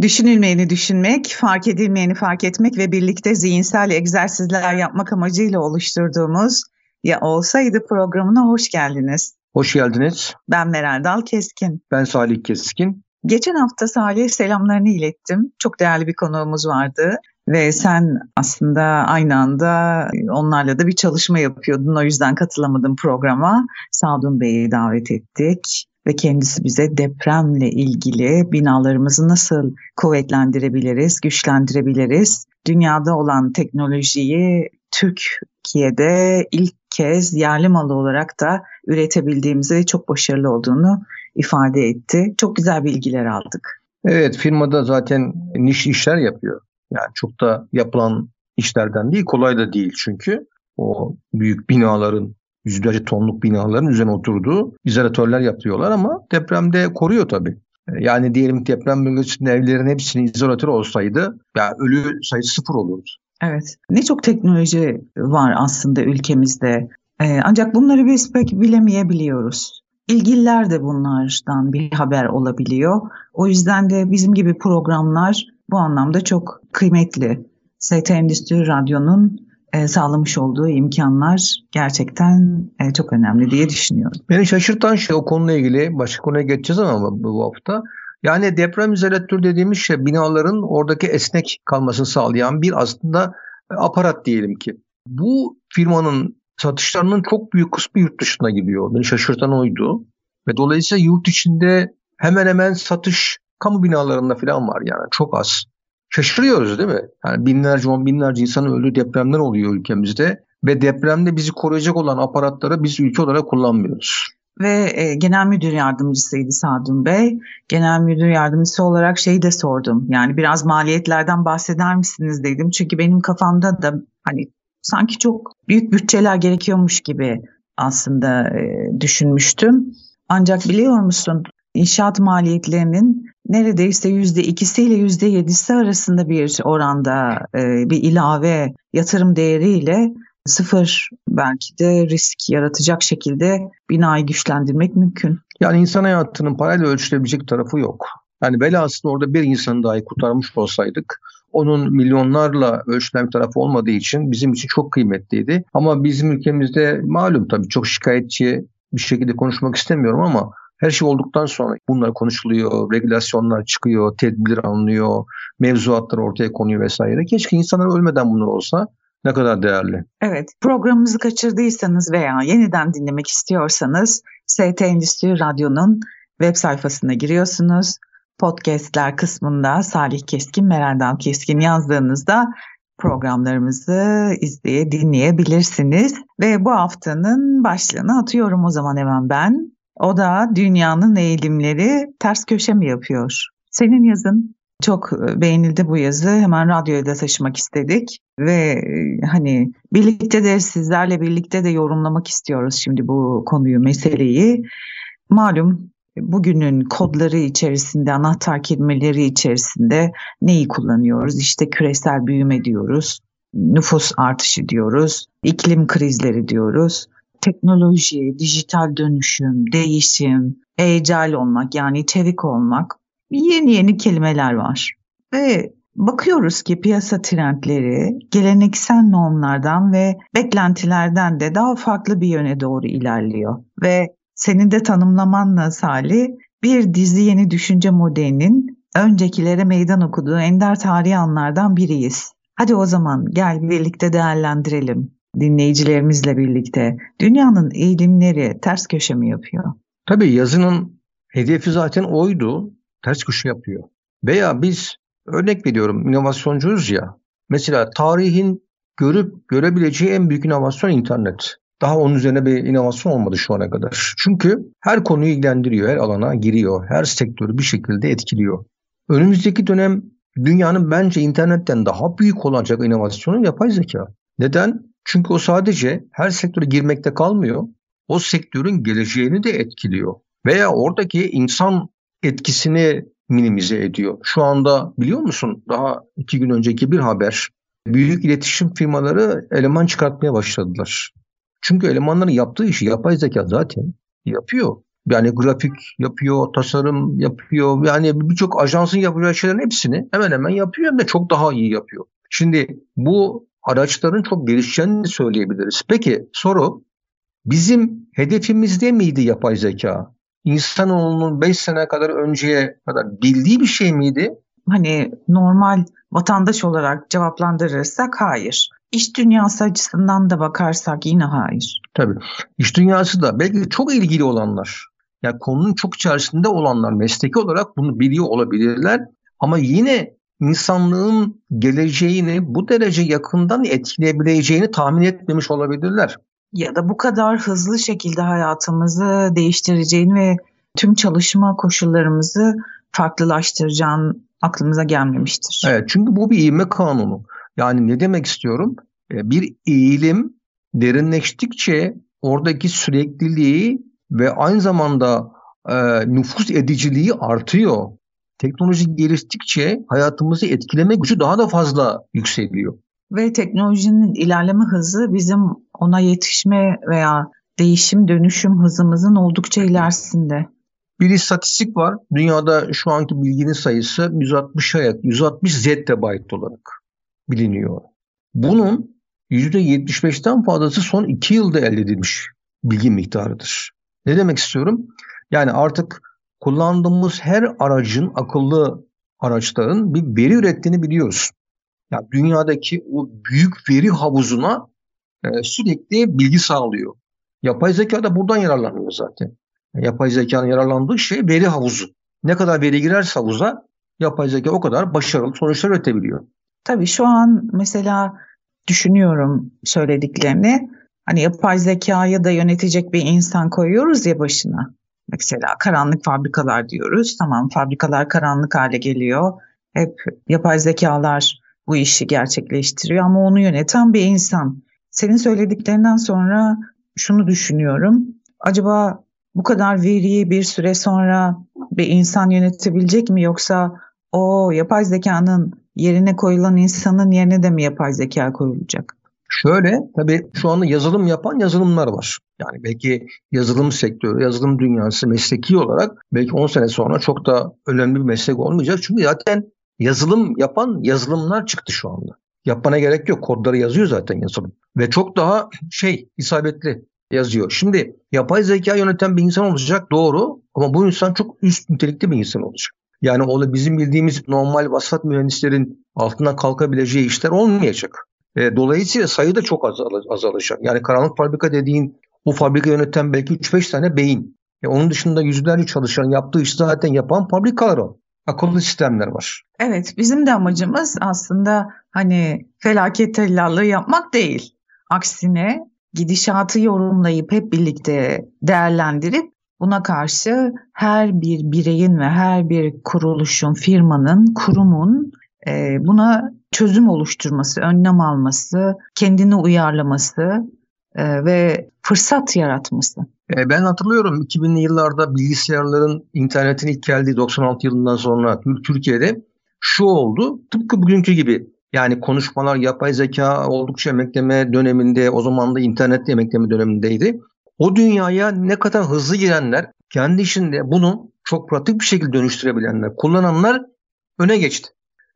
Düşünülmeyeni düşünmek, fark edilmeyeni fark etmek ve birlikte zihinsel egzersizler yapmak amacıyla oluşturduğumuz Ya Olsaydı programına hoş geldiniz. Hoş geldiniz. Ben Meral Dal Keskin. Ben Salih Keskin. Geçen hafta Salih selamlarını ilettim. Çok değerli bir konuğumuz vardı ve sen aslında aynı anda onlarla da bir çalışma yapıyordun. O yüzden katılamadım programa. Sadun Bey'i davet ettik ve kendisi bize depremle ilgili binalarımızı nasıl kuvvetlendirebiliriz, güçlendirebiliriz? Dünyada olan teknolojiyi Türkiye'de ilk kez yerli malı olarak da üretebildiğimizi ve çok başarılı olduğunu ifade etti. Çok güzel bilgiler aldık. Evet firmada zaten niş işler yapıyor. Yani çok da yapılan işlerden değil, kolay da değil çünkü. O büyük binaların yüzlerce tonluk binaların üzerine oturduğu izolatörler yapıyorlar ama depremde koruyor tabii. Yani diyelim deprem bölgesinde evlerin hepsinin izolatör olsaydı ya ölü sayısı sıfır olurdu. Evet. Ne çok teknoloji var aslında ülkemizde. Ee, ancak bunları biz pek bilemeyebiliyoruz. İlgililer de bunlardan bir haber olabiliyor. O yüzden de bizim gibi programlar bu anlamda çok kıymetli. ST Endüstri Radyo'nun e, sağlamış olduğu imkanlar gerçekten e, çok önemli diye düşünüyorum. Beni şaşırtan şey o konuyla ilgili başka konuya geçeceğiz ama bu hafta. Yani deprem izolatör dediğimiz şey binaların oradaki esnek kalmasını sağlayan bir aslında aparat diyelim ki. Bu firmanın satışlarının çok büyük kısmı yurt dışına gidiyor. Beni şaşırtan oydu. Ve dolayısıyla yurt içinde hemen hemen satış kamu binalarında falan var yani çok az şaşırıyoruz değil mi? Yani binlerce on binlerce insanın öldüğü depremler oluyor ülkemizde ve depremde bizi koruyacak olan aparatları biz ülke olarak kullanmıyoruz. Ve e, genel müdür yardımcısıydı Sadun Bey. Genel müdür yardımcısı olarak şeyi de sordum. Yani biraz maliyetlerden bahseder misiniz dedim. Çünkü benim kafamda da hani sanki çok büyük bütçeler gerekiyormuş gibi aslında e, düşünmüştüm. Ancak biliyor musun inşaat maliyetlerinin neredeyse yüzde ikisiyle yüzde yedisi arasında bir oranda e, bir ilave yatırım değeriyle sıfır belki de risk yaratacak şekilde binayı güçlendirmek mümkün. Yani insan hayatının parayla ölçülebilecek tarafı yok. Yani velhasıl orada bir insanı dahi kurtarmış olsaydık onun milyonlarla ölçülen bir tarafı olmadığı için bizim için çok kıymetliydi. Ama bizim ülkemizde malum tabii çok şikayetçi bir şekilde konuşmak istemiyorum ama her şey olduktan sonra bunlar konuşuluyor, regülasyonlar çıkıyor, tedbir alınıyor, mevzuatlar ortaya konuyor vesaire. Keşke insanlar ölmeden bunlar olsa ne kadar değerli. Evet, programımızı kaçırdıysanız veya yeniden dinlemek istiyorsanız ST Endüstri Radyo'nun web sayfasına giriyorsunuz. Podcast'ler kısmında Salih Keskin, Merendal Keskin yazdığınızda programlarımızı izleye dinleyebilirsiniz. Ve bu haftanın başlığını atıyorum o zaman hemen ben. O da dünyanın eğilimleri ters köşe mi yapıyor? Senin yazın çok e, beğenildi bu yazı. Hemen radyoya da taşımak istedik ve e, hani birlikte de sizlerle birlikte de yorumlamak istiyoruz şimdi bu konuyu, meseleyi. Malum bugünün kodları içerisinde, anahtar kelimeleri içerisinde neyi kullanıyoruz? İşte küresel büyüme diyoruz, nüfus artışı diyoruz, iklim krizleri diyoruz teknoloji, dijital dönüşüm, değişim, ecel olmak yani çevik olmak yeni yeni kelimeler var. Ve bakıyoruz ki piyasa trendleri geleneksel normlardan ve beklentilerden de daha farklı bir yöne doğru ilerliyor. Ve senin de tanımlamanla Salih bir dizi yeni düşünce modelinin öncekilere meydan okuduğu ender tarihi anlardan biriyiz. Hadi o zaman gel birlikte değerlendirelim dinleyicilerimizle birlikte dünyanın eğilimleri ters köşe mi yapıyor? Tabii yazının hedefi zaten oydu. Ters köşe yapıyor. Veya biz örnek veriyorum inovasyoncuuz ya. Mesela tarihin görüp görebileceği en büyük inovasyon internet. Daha onun üzerine bir inovasyon olmadı şu ana kadar. Çünkü her konuyu ilgilendiriyor, her alana giriyor, her sektörü bir şekilde etkiliyor. Önümüzdeki dönem dünyanın bence internetten daha büyük olacak inovasyonu yapay zeka. Neden? Çünkü o sadece her sektöre girmekte kalmıyor. O sektörün geleceğini de etkiliyor. Veya oradaki insan etkisini minimize ediyor. Şu anda biliyor musun daha iki gün önceki bir haber. Büyük iletişim firmaları eleman çıkartmaya başladılar. Çünkü elemanların yaptığı işi yapay zeka zaten yapıyor. Yani grafik yapıyor, tasarım yapıyor. Yani birçok ajansın yapacağı şeylerin hepsini hemen hemen yapıyor hem de çok daha iyi yapıyor. Şimdi bu araçların çok gelişeceğini söyleyebiliriz. Peki soru bizim hedefimizde miydi yapay zeka? İnsanoğlunun 5 sene kadar önceye kadar bildiği bir şey miydi? Hani normal vatandaş olarak cevaplandırırsak hayır. İş dünyası açısından da bakarsak yine hayır. Tabii. İş dünyası da belki çok ilgili olanlar, yani konunun çok içerisinde olanlar mesleki olarak bunu biliyor olabilirler. Ama yine insanlığın geleceğini bu derece yakından etkileyebileceğini tahmin etmemiş olabilirler. Ya da bu kadar hızlı şekilde hayatımızı değiştireceğini ve tüm çalışma koşullarımızı farklılaştıracağını aklımıza gelmemiştir. Evet çünkü bu bir ivme kanunu. Yani ne demek istiyorum? E, bir eğilim derinleştikçe oradaki sürekliliği ve aynı zamanda e, nüfus ediciliği artıyor. Teknoloji geliştikçe hayatımızı etkileme gücü daha da fazla yükseliyor. Ve teknolojinin ilerleme hızı bizim ona yetişme veya değişim dönüşüm hızımızın oldukça ilerisinde. Bir istatistik var. Dünyada şu anki bilginin sayısı 160 ayak, 160 zettabyte olarak biliniyor. Bunun %75'ten fazlası son 2 yılda elde edilmiş bilgi miktarıdır. Ne demek istiyorum? Yani artık kullandığımız her aracın, akıllı araçların bir veri ürettiğini biliyoruz. Yani dünyadaki o büyük veri havuzuna e, sürekli bilgi sağlıyor. Yapay zeka da buradan yararlanıyor zaten. Yani yapay zekanın yararlandığı şey veri havuzu. Ne kadar veri girerse havuza yapay zeka o kadar başarılı sonuçlar üretebiliyor. Tabii şu an mesela düşünüyorum söylediklerini. Hani yapay zekayı da yönetecek bir insan koyuyoruz ya başına. Mesela karanlık fabrikalar diyoruz. Tamam fabrikalar karanlık hale geliyor. Hep yapay zekalar bu işi gerçekleştiriyor ama onu yöneten bir insan. Senin söylediklerinden sonra şunu düşünüyorum. Acaba bu kadar veriyi bir süre sonra bir insan yönetebilecek mi yoksa o yapay zekanın yerine koyulan insanın yerine de mi yapay zeka koyulacak? Şöyle tabii şu anda yazılım yapan yazılımlar var. Yani belki yazılım sektörü, yazılım dünyası mesleki olarak belki 10 sene sonra çok da önemli bir meslek olmayacak. Çünkü zaten yazılım yapan yazılımlar çıktı şu anda. Yapmana gerek yok. Kodları yazıyor zaten yazılım. Ve çok daha şey isabetli yazıyor. Şimdi yapay zeka yöneten bir insan olacak doğru ama bu insan çok üst nitelikli bir insan olacak. Yani o bizim bildiğimiz normal vasat mühendislerin altından kalkabileceği işler olmayacak. E, dolayısıyla sayı da çok azal azalacak. Yani karanlık fabrika dediğin bu fabrika yöneten belki 3-5 tane beyin. E, onun dışında yüzlerce çalışan yaptığı işi zaten yapan fabrikalar o. Akıllı sistemler var. Evet bizim de amacımız aslında hani felaket tellallığı yapmak değil. Aksine gidişatı yorumlayıp hep birlikte değerlendirip buna karşı her bir bireyin ve her bir kuruluşun, firmanın, kurumun e, buna çözüm oluşturması, önlem alması, kendini uyarlaması e, ve fırsat yaratması. E, ben hatırlıyorum 2000'li yıllarda bilgisayarların internetin ilk geldiği 96 yılından sonra Türkiye'de şu oldu. Tıpkı bugünkü gibi yani konuşmalar yapay zeka oldukça emekleme döneminde o zaman da internet emekleme dönemindeydi. O dünyaya ne kadar hızlı girenler kendi işinde bunu çok pratik bir şekilde dönüştürebilenler, kullananlar öne geçti.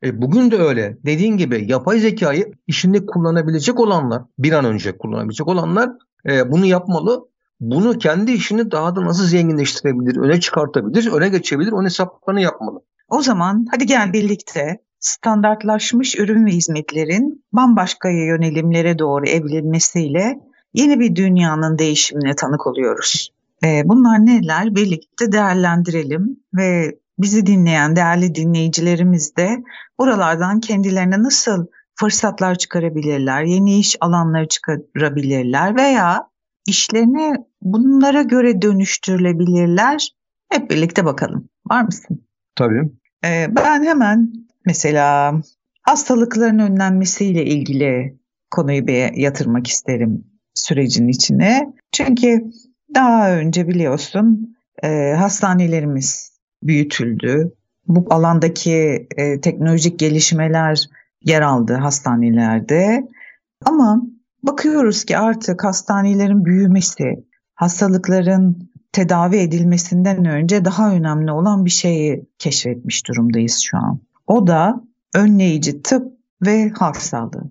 E bugün de öyle. Dediğin gibi yapay zekayı işinde kullanabilecek olanlar, bir an önce kullanabilecek olanlar e, bunu yapmalı. Bunu kendi işini daha da nasıl zenginleştirebilir, öne çıkartabilir, öne geçebilir, onun hesaplarını yapmalı. O zaman hadi gel birlikte standartlaşmış ürün ve hizmetlerin bambaşka yönelimlere doğru evrilmesiyle yeni bir dünyanın değişimine tanık oluyoruz. E, bunlar neler? Birlikte değerlendirelim ve bizi dinleyen değerli dinleyicilerimiz de buralardan kendilerine nasıl fırsatlar çıkarabilirler, yeni iş alanları çıkarabilirler veya işlerini bunlara göre dönüştürülebilirler. Hep birlikte bakalım. Var mısın? Tabii. Ee, ben hemen Mesela hastalıkların önlenmesiyle ilgili konuyu bir yatırmak isterim sürecin içine. Çünkü daha önce biliyorsun e, hastanelerimiz büyütüldü. Bu alandaki e, teknolojik gelişmeler yer aldı hastanelerde. Ama bakıyoruz ki artık hastanelerin büyümesi, hastalıkların tedavi edilmesinden önce daha önemli olan bir şeyi keşfetmiş durumdayız şu an. O da önleyici tıp ve halk sağlığı.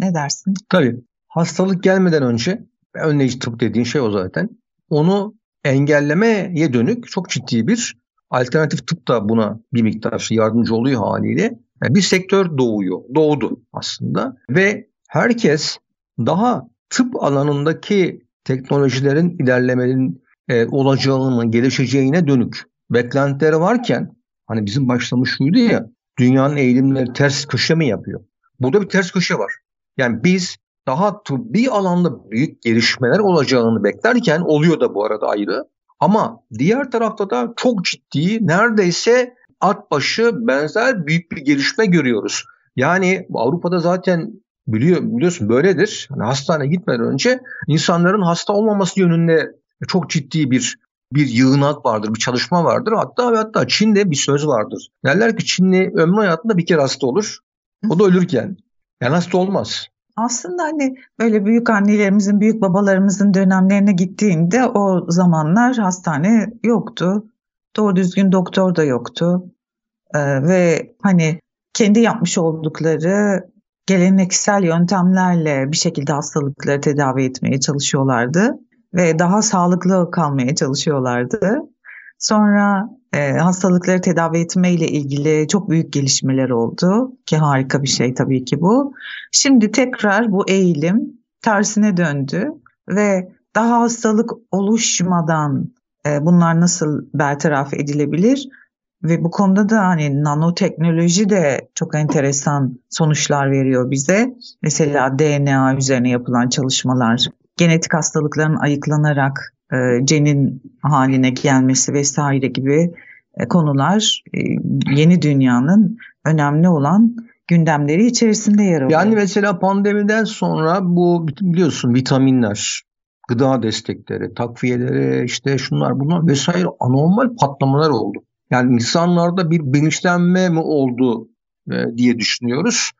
Ne dersin? Tabii. Hastalık gelmeden önce önleyici tıp dediğin şey o zaten. Onu engellemeye dönük çok ciddi bir alternatif tıp da buna bir miktar yardımcı oluyor haliyle. Yani bir sektör doğuyor, doğdu aslında ve herkes daha tıp alanındaki teknolojilerin ilerlemenin e, olacağını, gelişeceğine dönük beklentileri varken hani bizim başlamış şuydu ya dünyanın eğilimleri ters köşe mi yapıyor? Burada bir ters köşe var. Yani biz daha tıbbi alanda büyük gelişmeler olacağını beklerken oluyor da bu arada ayrı. Ama diğer tarafta da çok ciddi neredeyse at başı benzer büyük bir gelişme görüyoruz. Yani Avrupa'da zaten biliyor biliyorsun böyledir. Yani hastaneye gitmeden önce insanların hasta olmaması yönünde çok ciddi bir bir yığınak vardır, bir çalışma vardır. Hatta ve hatta Çin'de bir söz vardır. Derler ki Çinli ömrü hayatında bir kere hasta olur. O da ölürken. Yani hasta olmaz. Aslında hani böyle büyük annelerimizin, büyük babalarımızın dönemlerine gittiğinde o zamanlar hastane yoktu. Doğru düzgün doktor da yoktu. Ee, ve hani kendi yapmış oldukları geleneksel yöntemlerle bir şekilde hastalıkları tedavi etmeye çalışıyorlardı ve daha sağlıklı kalmaya çalışıyorlardı. Sonra e, hastalıkları tedavi etme ile ilgili çok büyük gelişmeler oldu ki harika bir şey tabii ki bu. Şimdi tekrar bu eğilim tersine döndü ve daha hastalık oluşmadan e, bunlar nasıl bertaraf edilebilir? Ve bu konuda da hani nanoteknoloji de çok enteresan sonuçlar veriyor bize. Mesela DNA üzerine yapılan çalışmalar, genetik hastalıkların ayıklanarak e, cenin haline gelmesi vesaire gibi e, konular e, yeni dünyanın önemli olan gündemleri içerisinde yer alıyor. Yani mesela pandemiden sonra bu biliyorsun vitaminler, gıda destekleri, takviyeleri işte şunlar bunlar vesaire anormal patlamalar oldu. Yani insanlarda bir bilinçlenme mi oldu diye düşünüyoruz.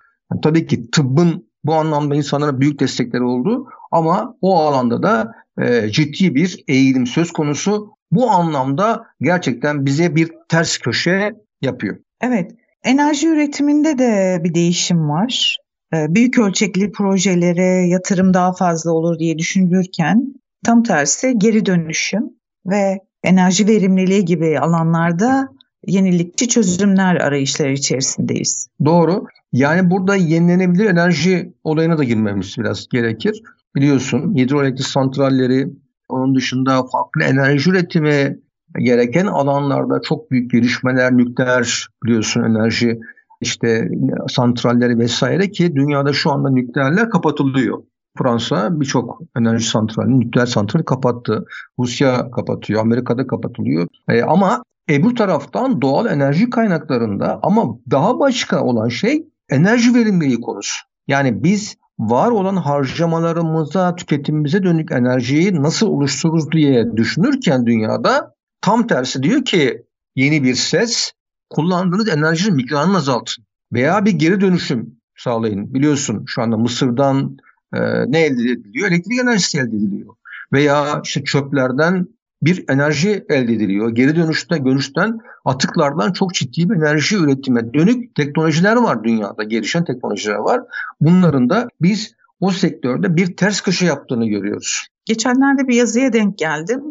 Tabii ki tıbbın bu anlamda insanlara büyük destekleri oldu ama o alanda da e, ciddi bir eğilim söz konusu. Bu anlamda gerçekten bize bir ters köşe yapıyor. Evet, enerji üretiminde de bir değişim var. E, büyük ölçekli projelere yatırım daha fazla olur diye düşünülürken tam tersi geri dönüşüm ve enerji verimliliği gibi alanlarda yenilikçi çözümler arayışları içerisindeyiz. Doğru. Yani burada yenilenebilir enerji olayına da girmemiz biraz gerekir. Biliyorsun hidroelektrik santralleri, onun dışında farklı enerji üretimi gereken alanlarda çok büyük gelişmeler, nükleer biliyorsun enerji işte santralleri vesaire ki dünyada şu anda nükleerler kapatılıyor. Fransa birçok enerji santrali, nükleer santrali kapattı. Rusya kapatıyor, Amerika'da kapatılıyor. E, ama Ebru taraftan doğal enerji kaynaklarında ama daha başka olan şey enerji verimliliği konusu. Yani biz var olan harcamalarımıza, tüketimimize dönük enerjiyi nasıl oluştururuz diye düşünürken dünyada tam tersi diyor ki yeni bir ses kullandığınız enerjinin miktarını azaltın veya bir geri dönüşüm sağlayın. Biliyorsun şu anda Mısır'dan e, ne elde ediliyor? Elektrik enerjisi elde ediliyor. Veya işte çöplerden bir enerji elde ediliyor. Geri dönüşte dönüşten atıklardan çok ciddi bir enerji üretime dönük teknolojiler var dünyada. Gelişen teknolojiler var. Bunların da biz o sektörde bir ters köşe yaptığını görüyoruz. Geçenlerde bir yazıya denk geldim.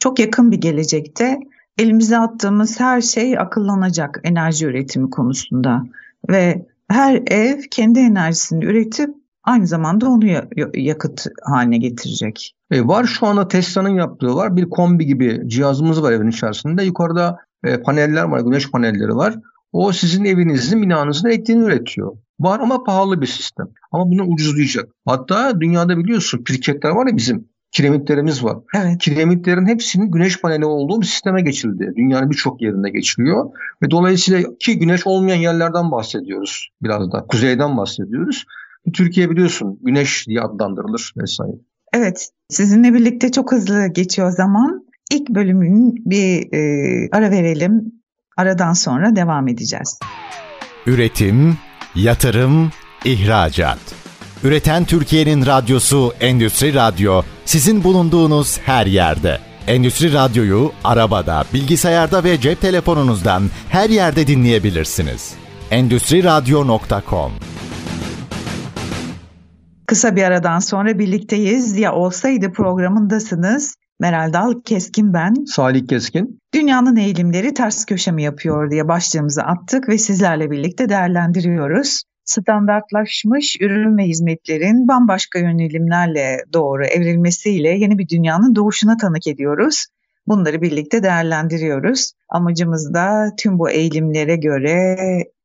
Çok yakın bir gelecekte elimize attığımız her şey akıllanacak enerji üretimi konusunda ve her ev kendi enerjisini üretip aynı zamanda onu yakıt haline getirecek. E, var şu anda Tesla'nın yaptığı var. Bir kombi gibi cihazımız var evin içerisinde. Yukarıda e, paneller var, güneş panelleri var. O sizin evinizin, binanızın elektriğini üretiyor. Var ama pahalı bir sistem. Ama bunu ucuzlayacak. Hatta dünyada biliyorsun pirketler var ya bizim. kiremitlerimiz var. Evet. Kiremitlerin hepsinin güneş paneli olduğu bir sisteme geçildi. Dünyanın birçok yerinde geçiliyor. Ve dolayısıyla ki güneş olmayan yerlerden bahsediyoruz biraz da. Kuzeyden bahsediyoruz. Türkiye biliyorsun güneş diye adlandırılır vesaire. Evet, sizinle birlikte çok hızlı geçiyor zaman. İlk bölümün bir e, ara verelim. Aradan sonra devam edeceğiz. Üretim, yatırım, ihracat. Üreten Türkiye'nin radyosu Endüstri Radyo sizin bulunduğunuz her yerde. Endüstri Radyo'yu arabada, bilgisayarda ve cep telefonunuzdan her yerde dinleyebilirsiniz. Endüstri Radyo.com Kısa bir aradan sonra birlikteyiz. Ya olsaydı programındasınız. Meral Dal Keskin ben. Salih Keskin. Dünyanın eğilimleri ters köşe mi yapıyor diye başlığımızı attık ve sizlerle birlikte değerlendiriyoruz. Standartlaşmış ürün ve hizmetlerin bambaşka yönelimlerle doğru evrilmesiyle yeni bir dünyanın doğuşuna tanık ediyoruz. Bunları birlikte değerlendiriyoruz. Amacımız da tüm bu eğilimlere göre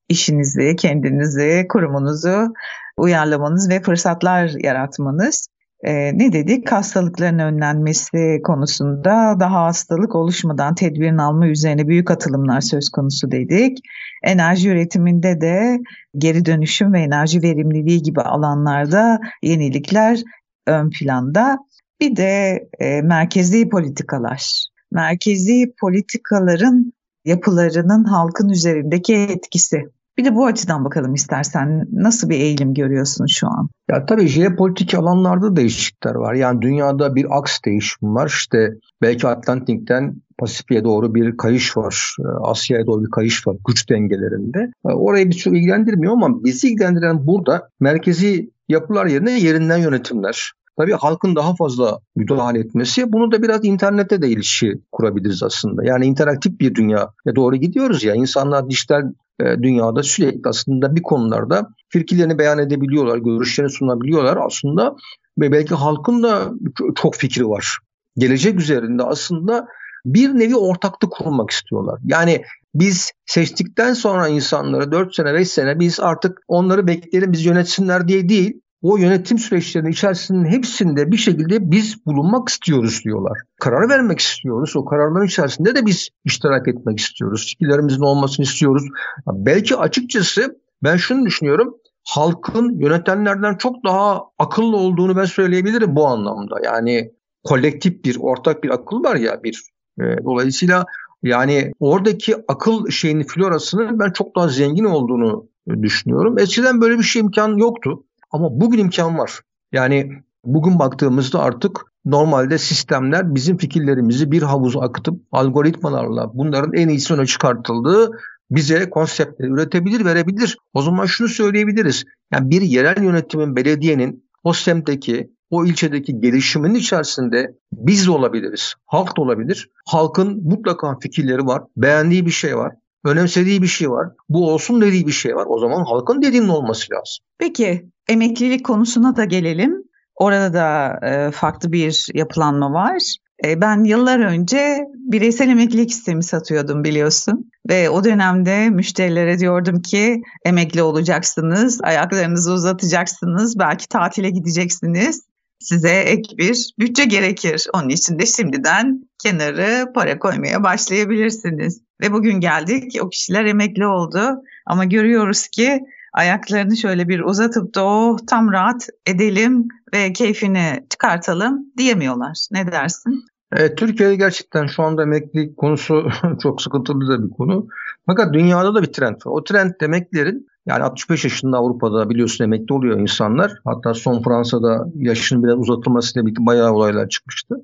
işinizi, kendinizi, kurumunuzu uyarlamanız ve fırsatlar yaratmanız. Ee, ne dedik? Hastalıkların önlenmesi konusunda daha hastalık oluşmadan tedbirini alma üzerine büyük atılımlar söz konusu dedik. Enerji üretiminde de geri dönüşüm ve enerji verimliliği gibi alanlarda yenilikler ön planda. Bir de e, merkezi politikalar. Merkezi politikaların yapılarının halkın üzerindeki etkisi bir de bu açıdan bakalım istersen. Nasıl bir eğilim görüyorsun şu an? Ya tabii jeopolitik alanlarda değişiklikler var. Yani dünyada bir aks değişimi var. İşte belki Atlantik'ten Pasifik'e doğru bir kayış var. Ee, Asya'ya doğru bir kayış var güç dengelerinde. Ee, orayı bir çok ilgilendirmiyor ama bizi ilgilendiren burada merkezi yapılar yerine yerinden yönetimler. Tabii halkın daha fazla müdahale etmesi. Bunu da biraz internette de ilişki kurabiliriz aslında. Yani interaktif bir dünya doğru gidiyoruz ya. İnsanlar dijital dünyada sürekli aslında bir konularda fikirlerini beyan edebiliyorlar, görüşlerini sunabiliyorlar aslında ve belki halkın da çok fikri var. Gelecek üzerinde aslında bir nevi ortaklık kurmak istiyorlar. Yani biz seçtikten sonra insanları 4 sene 5 sene biz artık onları bekleyelim biz yönetsinler diye değil o yönetim süreçlerinin içerisinde hepsinde bir şekilde biz bulunmak istiyoruz diyorlar. Karar vermek istiyoruz. O kararların içerisinde de biz iştirak etmek istiyoruz. Fikirlerimizin olmasını istiyoruz. Belki açıkçası ben şunu düşünüyorum. Halkın yönetenlerden çok daha akıllı olduğunu ben söyleyebilirim bu anlamda. Yani kolektif bir, ortak bir akıl var ya bir. E, dolayısıyla yani oradaki akıl şeyinin florasının ben çok daha zengin olduğunu düşünüyorum. Eskiden böyle bir şey imkan yoktu. Ama bugün imkan var. Yani bugün baktığımızda artık normalde sistemler bizim fikirlerimizi bir havuza akıtıp algoritmalarla bunların en iyisi öne çıkartıldığı bize konseptleri üretebilir, verebilir. O zaman şunu söyleyebiliriz. Yani bir yerel yönetimin, belediyenin o semtteki, o ilçedeki gelişimin içerisinde biz de olabiliriz. Halk da olabilir. Halkın mutlaka fikirleri var, beğendiği bir şey var önemsediği bir şey var. Bu olsun dediği bir şey var. O zaman halkın dediğinin olması lazım. Peki emeklilik konusuna da gelelim. Orada da e, farklı bir yapılanma var. E, ben yıllar önce bireysel emeklilik sistemi satıyordum biliyorsun. Ve o dönemde müşterilere diyordum ki emekli olacaksınız, ayaklarınızı uzatacaksınız, belki tatile gideceksiniz. Size ek bir bütçe gerekir. Onun için de şimdiden kenarı para koymaya başlayabilirsiniz. Ve bugün geldik o kişiler emekli oldu ama görüyoruz ki ayaklarını şöyle bir uzatıp da oh, tam rahat edelim ve keyfini çıkartalım diyemiyorlar. Ne dersin? Evet, Türkiye'de gerçekten şu anda emeklilik konusu çok sıkıntılı da bir konu. Fakat dünyada da bir trend var. O trend emeklilerin yani 65 yaşında Avrupa'da biliyorsun emekli oluyor insanlar. Hatta son Fransa'da yaşının biraz uzatılmasıyla birlikte bayağı olaylar çıkmıştı.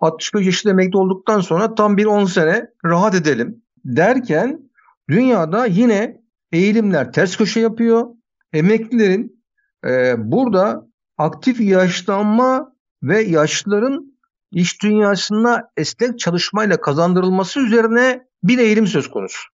65 yaşında emekli olduktan sonra tam bir 10 sene rahat edelim derken dünyada yine eğilimler ters köşe yapıyor. Emeklilerin e, burada aktif yaşlanma ve yaşlıların iş dünyasında esnek çalışmayla kazandırılması üzerine bir eğilim söz konusu.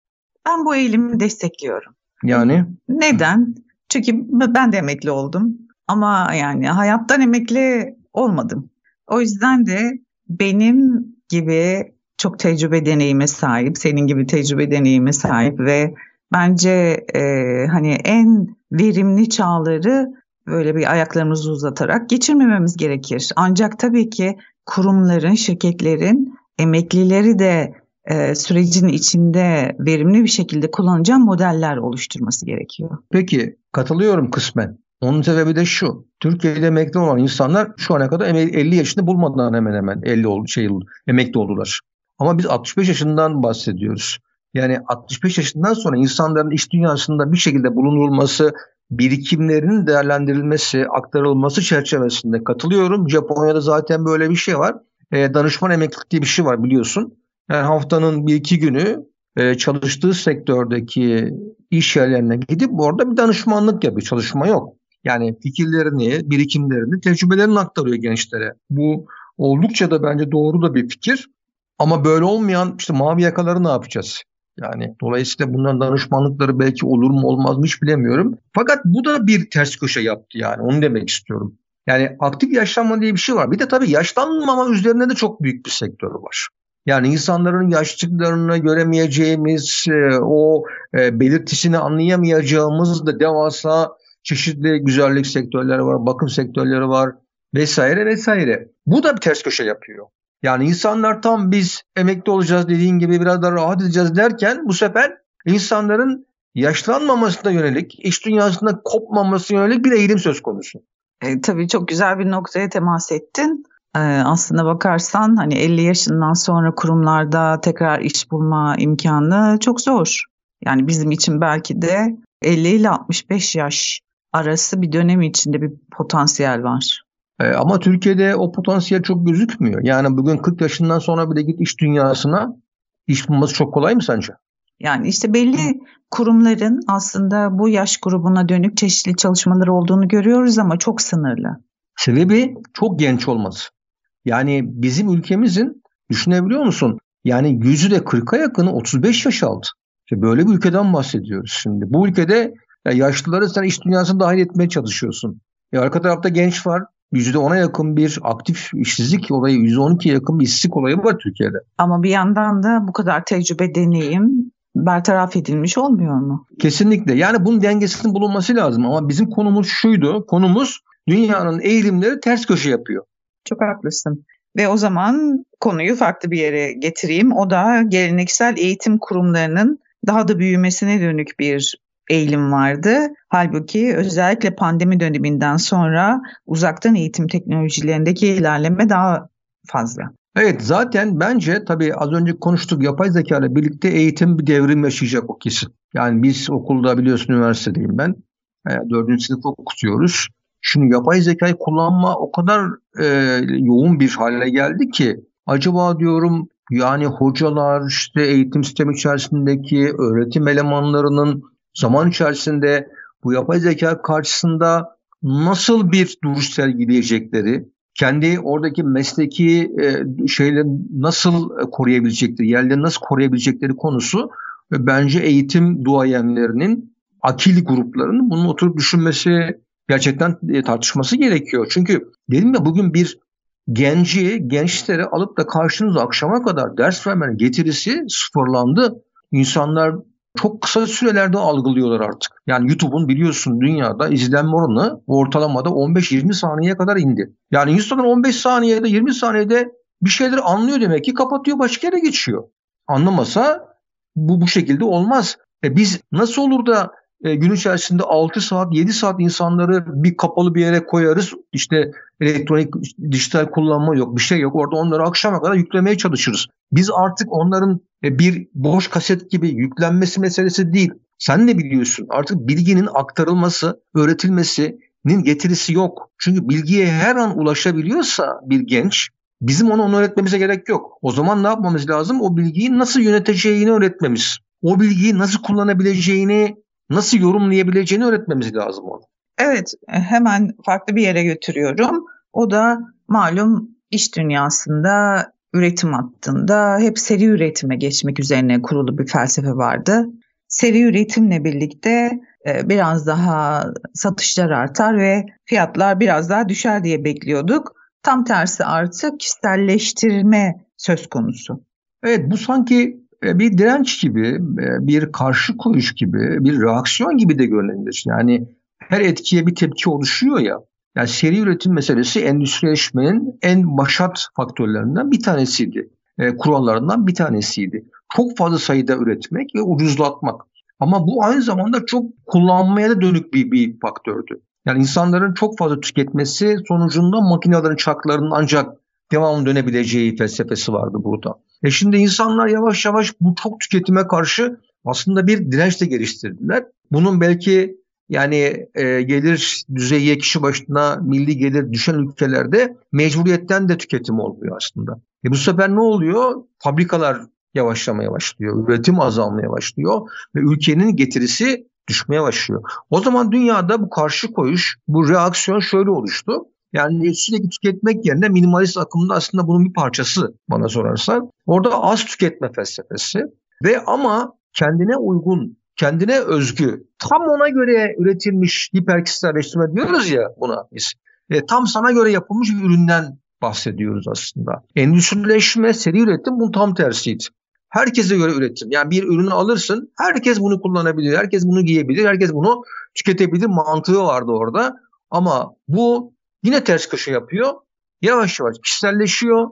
Ben bu eğilimi destekliyorum. Yani? Neden? Çünkü ben de emekli oldum. Ama yani hayattan emekli olmadım. O yüzden de benim gibi çok tecrübe deneyime sahip, senin gibi tecrübe deneyime sahip ve bence e, hani en verimli çağları böyle bir ayaklarımızı uzatarak geçirmememiz gerekir. Ancak tabii ki kurumların, şirketlerin emeklileri de e, sürecin içinde verimli bir şekilde kullanacağı modeller oluşturması gerekiyor. Peki katılıyorum kısmen. Onun sebebi de şu. Türkiye'de emekli olan insanlar şu ana kadar 50 yaşını bulmadan hemen hemen 50 oldu, şey emekli oldular. Ama biz 65 yaşından bahsediyoruz. Yani 65 yaşından sonra insanların iş dünyasında bir şekilde bulunulması, birikimlerinin değerlendirilmesi, aktarılması çerçevesinde katılıyorum. Japonya'da zaten böyle bir şey var. E, danışman emeklilik diye bir şey var biliyorsun. Yani haftanın bir iki günü e, çalıştığı sektördeki iş yerlerine gidip orada bir danışmanlık yapıyor. Çalışma yok. Yani fikirlerini, birikimlerini, tecrübelerini aktarıyor gençlere. Bu oldukça da bence doğru da bir fikir. Ama böyle olmayan işte mavi yakaları ne yapacağız? Yani dolayısıyla bunların danışmanlıkları belki olur mu olmaz mı hiç bilemiyorum. Fakat bu da bir ters köşe yaptı yani onu demek istiyorum. Yani aktif yaşlanma diye bir şey var. Bir de tabii yaşlanmama üzerine de çok büyük bir sektör var. Yani insanların yaşlıklarını göremeyeceğimiz, e, o e, belirtisini anlayamayacağımız da devasa çeşitli güzellik sektörleri var, bakım sektörleri var vesaire vesaire. Bu da bir ters köşe yapıyor. Yani insanlar tam biz emekli olacağız dediğin gibi biraz daha rahat edeceğiz derken bu sefer insanların yaşlanmamasına yönelik, iş dünyasında kopmamasına yönelik bir eğilim söz konusu. E, tabii çok güzel bir noktaya temas ettin. E, aslına bakarsan hani 50 yaşından sonra kurumlarda tekrar iş bulma imkanı çok zor. Yani bizim için belki de 50 ile 65 yaş arası bir dönem içinde bir potansiyel var. E, ama Türkiye'de o potansiyel çok gözükmüyor. Yani bugün 40 yaşından sonra bile git iş dünyasına iş bulması çok kolay mı sence? Yani işte belli kurumların aslında bu yaş grubuna dönük çeşitli çalışmaları olduğunu görüyoruz ama çok sınırlı. Sebebi çok genç olması. Yani bizim ülkemizin düşünebiliyor musun? Yani yüzü de 40'a yakını 35 yaş aldı. İşte böyle bir ülkeden bahsediyoruz şimdi. Bu ülkede ya yaşlıları sen iş dünyasına dahil etmeye çalışıyorsun. Ya arka tarafta genç var. %10'a yakın bir aktif işsizlik olayı, %12'ye yakın bir işsizlik olayı var Türkiye'de. Ama bir yandan da bu kadar tecrübe, deneyim bertaraf edilmiş olmuyor mu? Kesinlikle. Yani bunun dengesinin bulunması lazım ama bizim konumuz şuydu. Konumuz dünyanın eğilimleri ters köşe yapıyor. Çok haklısın. Ve o zaman konuyu farklı bir yere getireyim. O da geleneksel eğitim kurumlarının daha da büyümesine dönük bir eğilim vardı. Halbuki özellikle pandemi döneminden sonra uzaktan eğitim teknolojilerindeki ilerleme daha fazla. Evet zaten bence tabii az önce konuştuk yapay zeka ile birlikte eğitim bir devrim yaşayacak o kesin. Yani biz okulda biliyorsun üniversitedeyim ben. E, dördüncü sınıf okutuyoruz. Şimdi yapay zekayı kullanma o kadar e, yoğun bir hale geldi ki acaba diyorum yani hocalar işte eğitim sistemi içerisindeki öğretim elemanlarının zaman içerisinde bu yapay zeka karşısında nasıl bir duruş sergileyecekleri, kendi oradaki mesleki e, nasıl koruyabilecekleri, yerlerini nasıl koruyabilecekleri konusu ve bence eğitim duayenlerinin, akil gruplarının bunu oturup düşünmesi, gerçekten e, tartışması gerekiyor. Çünkü dedim ya bugün bir genci, gençleri alıp da karşınıza akşama kadar ders vermenin getirisi sıfırlandı. İnsanlar çok kısa sürelerde algılıyorlar artık. Yani YouTube'un biliyorsun dünyada izlenme oranı ortalamada 15-20 saniyeye kadar indi. Yani insanlar 15 saniyede 20 saniyede bir şeyleri anlıyor demek ki kapatıyor başka yere geçiyor. Anlamasa bu bu şekilde olmaz. E biz nasıl olur da e, gün içerisinde 6 saat 7 saat insanları bir kapalı bir yere koyarız. İşte elektronik dijital kullanma yok bir şey yok. Orada onları akşama kadar yüklemeye çalışırız. Biz artık onların bir boş kaset gibi yüklenmesi meselesi değil. Sen de biliyorsun artık bilginin aktarılması, öğretilmesinin getirisi yok. Çünkü bilgiye her an ulaşabiliyorsa bir genç bizim onu, onu öğretmemize gerek yok. O zaman ne yapmamız lazım? O bilgiyi nasıl yöneteceğini öğretmemiz. O bilgiyi nasıl kullanabileceğini nasıl yorumlayabileceğini öğretmemiz lazım onu. Evet, hemen farklı bir yere götürüyorum. O da malum iş dünyasında üretim hattında hep seri üretime geçmek üzerine kurulu bir felsefe vardı. Seri üretimle birlikte e, biraz daha satışlar artar ve fiyatlar biraz daha düşer diye bekliyorduk. Tam tersi artık kişiselleştirme söz konusu. Evet bu sanki e, bir direnç gibi, e, bir karşı koyuş gibi, bir reaksiyon gibi de görünebilir. Yani her etkiye bir tepki oluşuyor ya. Yani seri üretim meselesi endüstrileşmenin en başat faktörlerinden bir tanesiydi. E, kurallarından bir tanesiydi. Çok fazla sayıda üretmek ve ucuzlatmak. Ama bu aynı zamanda çok kullanmaya da dönük bir, bir faktördü. Yani insanların çok fazla tüketmesi sonucunda makinelerin çarklarının ancak devamlı dönebileceği felsefesi vardı burada. E şimdi insanlar yavaş yavaş bu çok tüketime karşı aslında bir direnç de geliştirdiler. Bunun belki yani e, gelir düzeyi kişi başına milli gelir düşen ülkelerde mecburiyetten de tüketim olmuyor aslında. E bu sefer ne oluyor? Fabrikalar yavaşlamaya başlıyor, üretim azalmaya başlıyor ve ülkenin getirisi düşmeye başlıyor. O zaman dünyada bu karşı koyuş, bu reaksiyon şöyle oluştu. Yani sürekli tüketmek yerine minimalist akımda aslında bunun bir parçası bana sorarsan. Orada az tüketme felsefesi ve ama kendine uygun, kendine özgü, tam ona göre üretilmiş hiperkişiselleştirme diyoruz ya buna biz. E, tam sana göre yapılmış bir üründen bahsediyoruz aslında. Endüstrileşme, seri üretim bunun tam tersiydi. Herkese göre üretim. Yani bir ürünü alırsın, herkes bunu kullanabilir, herkes bunu giyebilir, herkes bunu tüketebilir mantığı vardı orada. Ama bu yine ters köşe yapıyor. Yavaş yavaş kişiselleşiyor,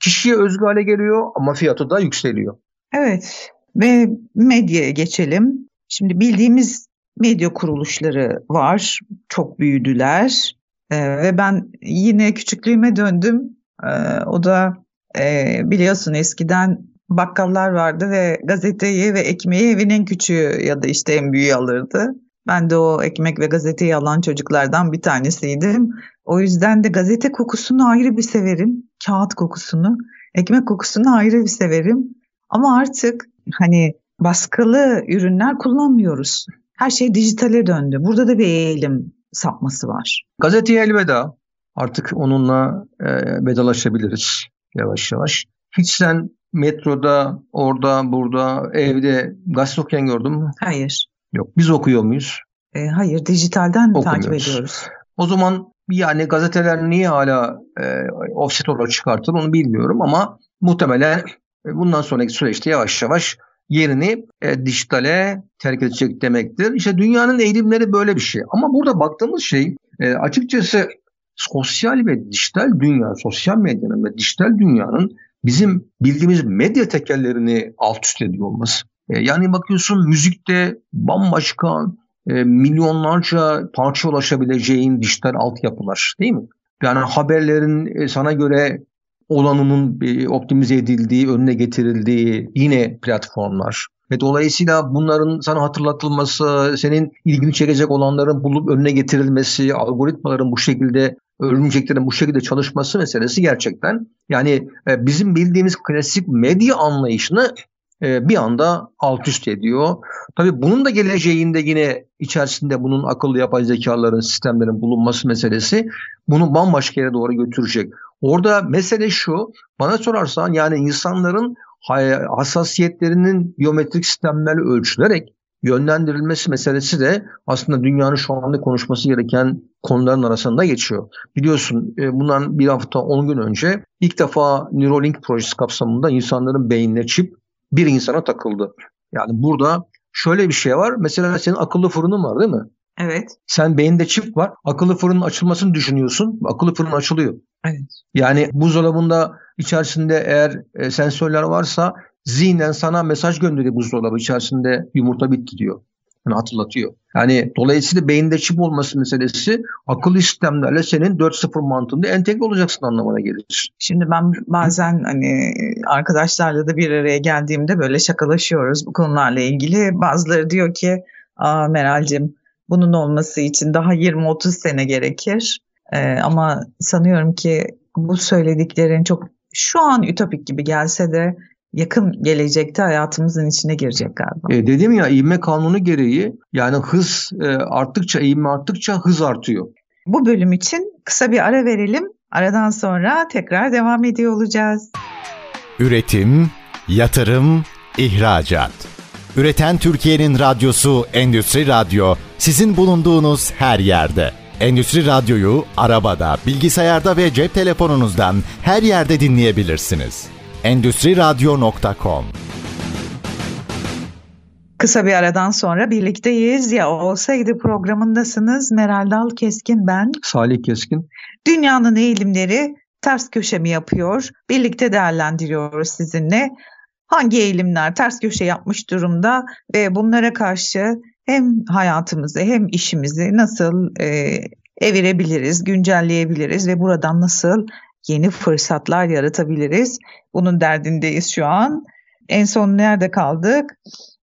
kişiye özgü hale geliyor ama fiyatı da yükseliyor. Evet ve medyaya geçelim. Şimdi bildiğimiz medya kuruluşları var, çok büyüdüler ee, ve ben yine küçüklüğüme döndüm. Ee, o da e, biliyorsun eskiden bakkallar vardı ve gazeteyi ve ekmeği evin en küçüğü ya da işte en büyüğü alırdı. Ben de o ekmek ve gazeteyi alan çocuklardan bir tanesiydim. O yüzden de gazete kokusunu ayrı bir severim. Kağıt kokusunu, ekmek kokusunu ayrı bir severim. Ama artık hani baskılı ürünler kullanmıyoruz. Her şey dijitale döndü. Burada da bir eğilim sapması var. Gazeteye elveda. Artık onunla e, vedalaşabiliriz yavaş yavaş. Hiç sen metroda, orada, burada, evde gazete okuyan gördün mü? Hayır. Yok. Biz okuyor muyuz? E, hayır, dijitalden takip ediyoruz. O zaman yani gazeteler niye hala e, offset olarak çıkartır onu bilmiyorum ama muhtemelen e, bundan sonraki süreçte yavaş yavaş yerini e, dijitale terk edecek demektir. İşte dünyanın eğilimleri böyle bir şey. Ama burada baktığımız şey e, açıkçası sosyal ve dijital dünya, sosyal medyanın ve dijital dünyanın bizim bildiğimiz medya tekerlerini alt üst ediyor olması. E, yani bakıyorsun müzikte bambaşka e, milyonlarca parça ulaşabileceğin dijital altyapılar değil mi? Yani haberlerin e, sana göre olanının optimize edildiği, önüne getirildiği yine platformlar. Ve dolayısıyla bunların sana hatırlatılması, senin ilgini çekecek olanların bulup önüne getirilmesi, algoritmaların bu şekilde örümceklerin bu şekilde çalışması meselesi gerçekten yani e, bizim bildiğimiz klasik medya anlayışını e, bir anda alt üst ediyor. Tabii bunun da geleceğinde yine içerisinde bunun akıllı yapay zekaların, sistemlerin bulunması meselesi bunu bambaşka yere doğru götürecek. Orada mesele şu, bana sorarsan yani insanların hassasiyetlerinin biyometrik sistemlerle ölçülerek yönlendirilmesi meselesi de aslında dünyanın şu anda konuşması gereken konuların arasında geçiyor. Biliyorsun e, bundan bir hafta 10 gün önce ilk defa Neuralink projesi kapsamında insanların beynine çip bir insana takıldı. Yani burada şöyle bir şey var. Mesela senin akıllı fırının var değil mi? Evet. Sen beyinde çip var. Akıllı fırının açılmasını düşünüyorsun. Akıllı fırın açılıyor. Evet. Yani buzdolabında içerisinde eğer e, sensörler varsa zihnen sana mesaj gönderiyor buzdolabı içerisinde yumurta bitti diyor. Yani hatırlatıyor. Yani dolayısıyla beyinde çip olması meselesi akıllı sistemlerle senin 4.0 mantığında entegre olacaksın anlamına gelir. Şimdi ben bazen hani arkadaşlarla da bir araya geldiğimde böyle şakalaşıyoruz bu konularla ilgili. Bazıları diyor ki Aa, Meral'cim bunun olması için daha 20-30 sene gerekir. Ee, ama sanıyorum ki bu söylediklerin çok şu an ütopik gibi gelse de yakın gelecekte hayatımızın içine girecek galiba. E, dedim ya ivme kanunu gereği yani hız e, arttıkça ivme arttıkça hız artıyor. Bu bölüm için kısa bir ara verelim. Aradan sonra tekrar devam ediyor olacağız. Üretim, yatırım, ihracat. Üreten Türkiye'nin radyosu Endüstri Radyo sizin bulunduğunuz her yerde. Endüstri Radyo'yu arabada, bilgisayarda ve cep telefonunuzdan her yerde dinleyebilirsiniz. Endüstriradyo.com Kısa bir aradan sonra birlikteyiz. Ya olsaydı programındasınız. Meral Dal Keskin ben. Salih Keskin. Dünyanın eğilimleri ters köşe mi yapıyor? Birlikte değerlendiriyoruz sizinle. Hangi eğilimler ters köşe yapmış durumda ve bunlara karşı hem hayatımızı hem işimizi nasıl e, evirebiliriz, güncelleyebiliriz ve buradan nasıl yeni fırsatlar yaratabiliriz? Bunun derdindeyiz şu an. En son nerede kaldık?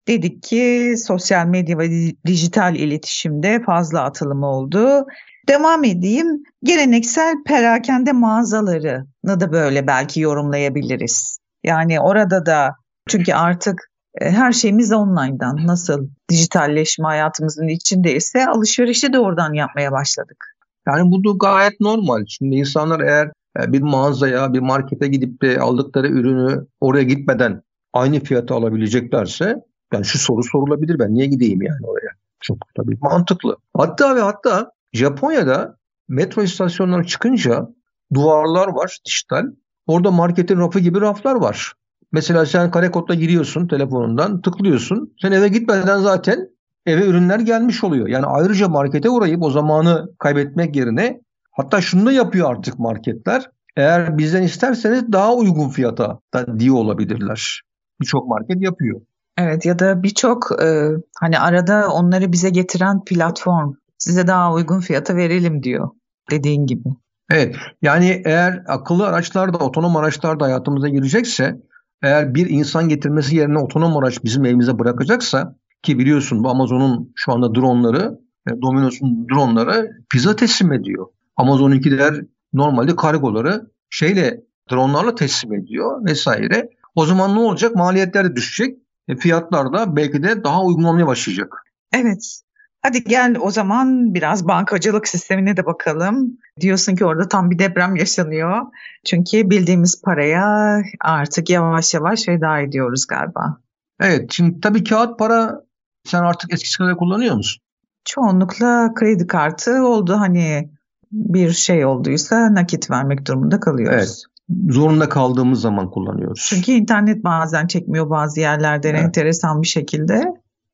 Dedik ki sosyal medya ve dijital iletişimde fazla atılım oldu. Devam edeyim. Geleneksel perakende mağazalarını da böyle belki yorumlayabiliriz. Yani orada da çünkü artık her şeyimiz online'dan nasıl dijitalleşme hayatımızın içindeyse alışverişi de oradan yapmaya başladık. Yani bu da gayet normal. Şimdi insanlar eğer e, bir mağazaya, bir markete gidip de aldıkları ürünü oraya gitmeden aynı fiyata alabileceklerse yani şu soru sorulabilir ben niye gideyim yani oraya? Çok tabii mantıklı. Hatta ve hatta Japonya'da metro istasyonları çıkınca duvarlar var dijital. Orada marketin rafı gibi raflar var. Mesela sen kare kodla giriyorsun telefonundan tıklıyorsun. Sen eve gitmeden zaten eve ürünler gelmiş oluyor. Yani ayrıca markete uğrayıp o zamanı kaybetmek yerine hatta şunu da yapıyor artık marketler. Eğer bizden isterseniz daha uygun fiyata da diye olabilirler. Birçok market yapıyor. Evet ya da birçok e, hani arada onları bize getiren platform size daha uygun fiyata verelim diyor dediğin gibi. Evet yani eğer akıllı araçlar da otonom araçlar da hayatımıza girecekse eğer bir insan getirmesi yerine otonom araç bizim evimize bırakacaksa ki biliyorsun bu Amazon'un şu anda dronları, e, Domino's'un dronları pizza teslim ediyor. Amazon'unkiler normalde kargoları şeyle dronlarla teslim ediyor vesaire. O zaman ne olacak? Maliyetler de düşecek. E, fiyatlar da belki de daha uygun olmaya başlayacak. Evet. Hadi gel o zaman biraz bankacılık sistemine de bakalım. Diyorsun ki orada tam bir deprem yaşanıyor. Çünkü bildiğimiz paraya artık yavaş yavaş veda ediyoruz galiba. Evet şimdi tabii kağıt para sen artık eskisi kadar kullanıyor musun? Çoğunlukla kredi kartı oldu hani bir şey olduysa nakit vermek durumunda kalıyoruz. Evet zorunda kaldığımız zaman kullanıyoruz. Çünkü internet bazen çekmiyor bazı yerlerde evet. enteresan bir şekilde.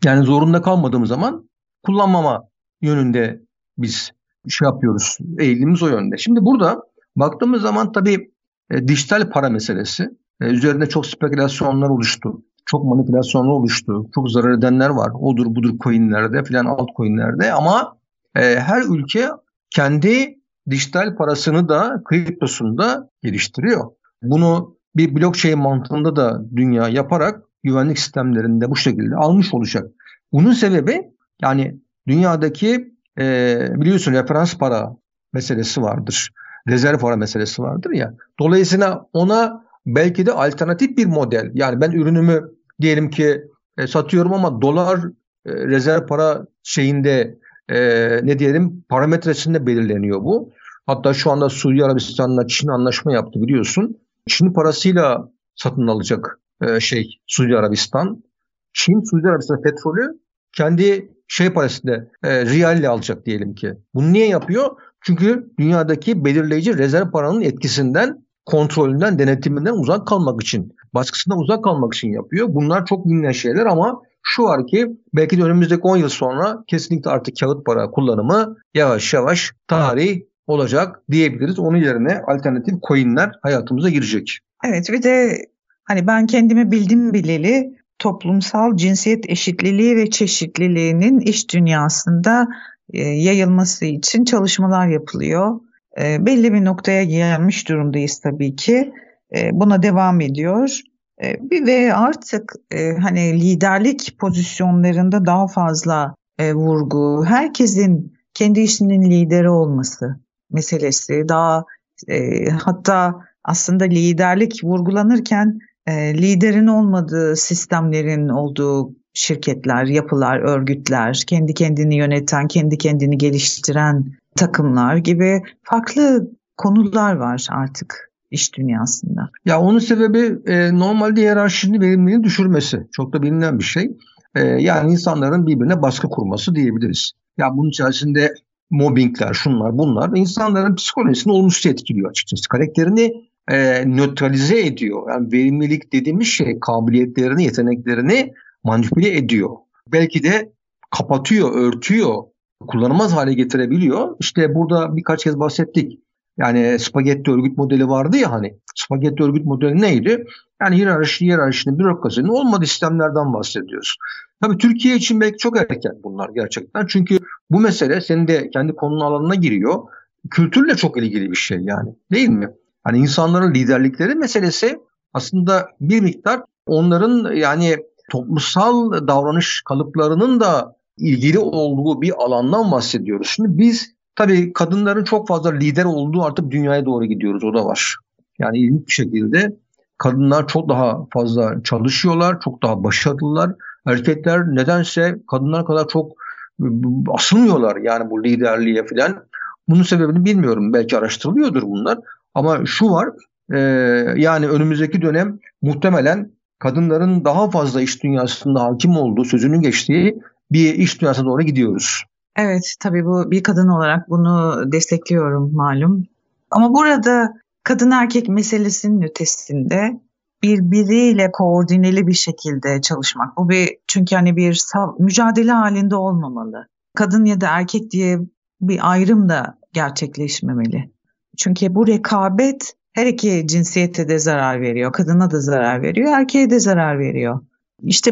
Yani zorunda kalmadığımız zaman kullanmama yönünde biz şey yapıyoruz. Eğilimimiz o yönde. Şimdi burada baktığımız zaman tabii e, dijital para meselesi e, üzerinde çok spekülasyonlar oluştu. Çok manipülasyonlar oluştu. Çok zarar edenler var. Odur budur coinlerde filan alt coinlerde ama e, her ülke kendi dijital parasını da kriptosunu da geliştiriyor. Bunu bir blockchain mantığında da dünya yaparak güvenlik sistemlerinde bu şekilde almış olacak. Bunun sebebi yani dünyadaki e, biliyorsun referans para meselesi vardır. Rezerv para meselesi vardır ya. Dolayısıyla ona belki de alternatif bir model. Yani ben ürünümü diyelim ki e, satıyorum ama dolar e, rezerv para şeyinde e, ne diyelim parametresinde belirleniyor bu. Hatta şu anda Suudi Arabistan'la Çin anlaşma yaptı biliyorsun. Çin parasıyla satın alacak e, şey Suudi Arabistan. Çin Suudi Arabistan petrolü kendi şey parasıyla e, riyalle alacak diyelim ki. Bunu niye yapıyor? Çünkü dünyadaki belirleyici rezerv paranın etkisinden, kontrolünden, denetiminden uzak kalmak için, baskısından uzak kalmak için yapıyor. Bunlar çok bilinen şeyler ama şu var ki belki de önümüzdeki 10 yıl sonra kesinlikle artık kağıt para kullanımı yavaş yavaş tarih olacak diyebiliriz. Onun yerine alternatif coinler hayatımıza girecek. Evet bir de hani ben kendimi bildim bileli toplumsal cinsiyet eşitliliği ve çeşitliliğinin iş dünyasında e, yayılması için çalışmalar yapılıyor. E, belli bir noktaya gelmiş durumdayız tabii ki. E, buna devam ediyor. Ve artık hani liderlik pozisyonlarında daha fazla vurgu, herkesin kendi işinin lideri olması meselesi, daha hatta aslında liderlik vurgulanırken e, liderin olmadığı sistemlerin olduğu şirketler, yapılar, örgütler, kendi kendini yöneten, kendi kendini geliştiren takımlar gibi farklı konular var artık iş dünyasında. Ya onun sebebi e, normalde hiyerarşinin verimliliğini düşürmesi. Çok da bilinen bir şey. E, yani insanların birbirine baskı kurması diyebiliriz. Ya bunun içerisinde mobbingler, şunlar bunlar insanların psikolojisini olumsuz etkiliyor açıkçası. Karakterini e, nötralize ediyor. Yani verimlilik dediğimiz şey kabiliyetlerini, yeteneklerini manipüle ediyor. belki de kapatıyor, örtüyor, kullanılmaz hale getirebiliyor. İşte burada birkaç kez bahsettik. Yani spagetti örgüt modeli vardı ya hani. Spagetti örgüt modeli neydi? Yani hiyerarşi, hiyerarşinin, bürokrasinin olmadığı sistemlerden bahsediyoruz. Tabii Türkiye için belki çok erken bunlar gerçekten. Çünkü bu mesele senin de kendi konunun alanına giriyor. Kültürle çok ilgili bir şey yani değil mi? Hani insanların liderlikleri meselesi aslında bir miktar onların yani toplumsal davranış kalıplarının da ilgili olduğu bir alandan bahsediyoruz. Şimdi biz tabii kadınların çok fazla lider olduğu artık dünyaya doğru gidiyoruz o da var. Yani ilginç bir şekilde kadınlar çok daha fazla çalışıyorlar, çok daha başarılılar. Erkekler nedense kadınlar kadar çok asılmıyorlar yani bu liderliğe falan. Bunun sebebini bilmiyorum. Belki araştırılıyordur bunlar. Ama şu var e, yani önümüzdeki dönem muhtemelen kadınların daha fazla iş dünyasında hakim olduğu, sözünün geçtiği bir iş dünyasına doğru gidiyoruz. Evet tabii bu bir kadın olarak bunu destekliyorum malum. Ama burada kadın erkek meselesinin ötesinde birbiriyle koordineli bir şekilde çalışmak. Bu bir çünkü hani bir mücadele halinde olmamalı. Kadın ya da erkek diye bir ayrım da gerçekleşmemeli. Çünkü bu rekabet her iki cinsiyete de zarar veriyor. Kadına da zarar veriyor, erkeğe de zarar veriyor. İşte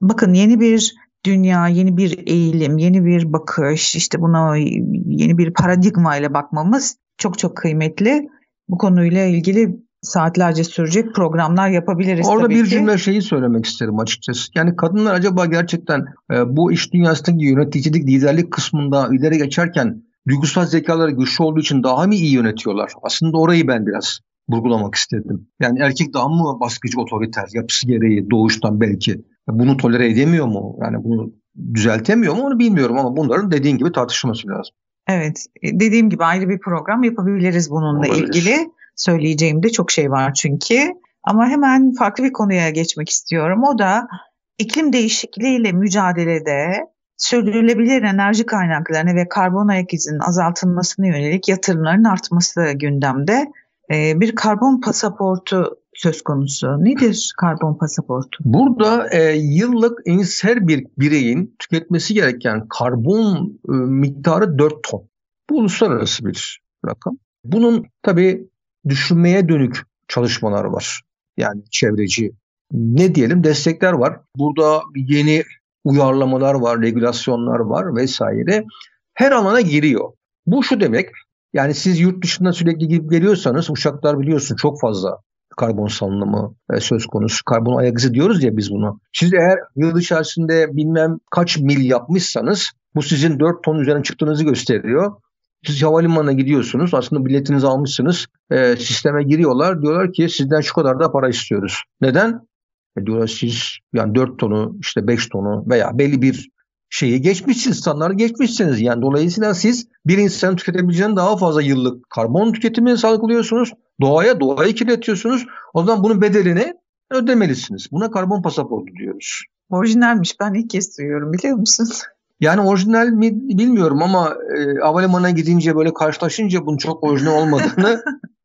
bakın yeni bir dünya, yeni bir eğilim, yeni bir bakış, işte buna yeni bir paradigma ile bakmamız çok çok kıymetli. Bu konuyla ilgili saatlerce sürecek programlar yapabiliriz Orada bir ki. cümle şeyi söylemek isterim açıkçası. Yani kadınlar acaba gerçekten e, bu iş dünyasındaki yöneticilik, liderlik kısmında ileri geçerken duygusal zekaları güçlü olduğu için daha mı iyi yönetiyorlar? Aslında orayı ben biraz vurgulamak istedim. Yani erkek daha mı baskıcı, otoriter, yapısı gereği doğuştan belki bunu tolere edemiyor mu? Yani bunu düzeltemiyor mu onu bilmiyorum ama bunların dediğin gibi tartışılması lazım. Evet, e, dediğim gibi ayrı bir program yapabiliriz bununla Olabilir. ilgili. Söyleyeceğim de çok şey var çünkü. Ama hemen farklı bir konuya geçmek istiyorum. O da iklim değişikliğiyle mücadelede sürdürülebilir enerji kaynaklarına ve karbon ayak izinin azaltılmasına yönelik yatırımların artması gündemde. Ee, bir karbon pasaportu söz konusu. Nedir karbon pasaportu? Burada e, yıllık her bir bireyin tüketmesi gereken karbon e, miktarı 4 ton. Bu uluslararası bir rakam. Bunun tabii düşünmeye dönük çalışmalar var. Yani çevreci ne diyelim destekler var. Burada yeni uyarlamalar var, regülasyonlar var vesaire. Her alana giriyor. Bu şu demek yani siz yurt dışından sürekli gidip geliyorsanız uçaklar biliyorsun çok fazla karbon salınımı e, söz konusu. Karbon ayak izi diyoruz ya biz bunu. Siz eğer yıl içerisinde bilmem kaç mil yapmışsanız bu sizin 4 ton üzerine çıktığınızı gösteriyor. Siz havalimanına gidiyorsunuz. Aslında biletinizi almışsınız. E, sisteme giriyorlar. Diyorlar ki sizden şu kadar da para istiyoruz. Neden? E, diyorlar siz yani 4 tonu işte 5 tonu veya belli bir şeyi geçmişsiniz, standartı geçmişsiniz. Yani dolayısıyla siz bir insanın tüketebileceğinden daha fazla yıllık karbon tüketimini salgılıyorsunuz. Doğaya, doğayı kirletiyorsunuz. O zaman bunun bedelini ödemelisiniz. Buna karbon pasaportu diyoruz. Orijinalmiş. Ben ilk kez duyuyorum biliyor musun? Yani orijinal mi bilmiyorum ama e, havalimanına gidince böyle karşılaşınca bunun çok orijinal olmadığını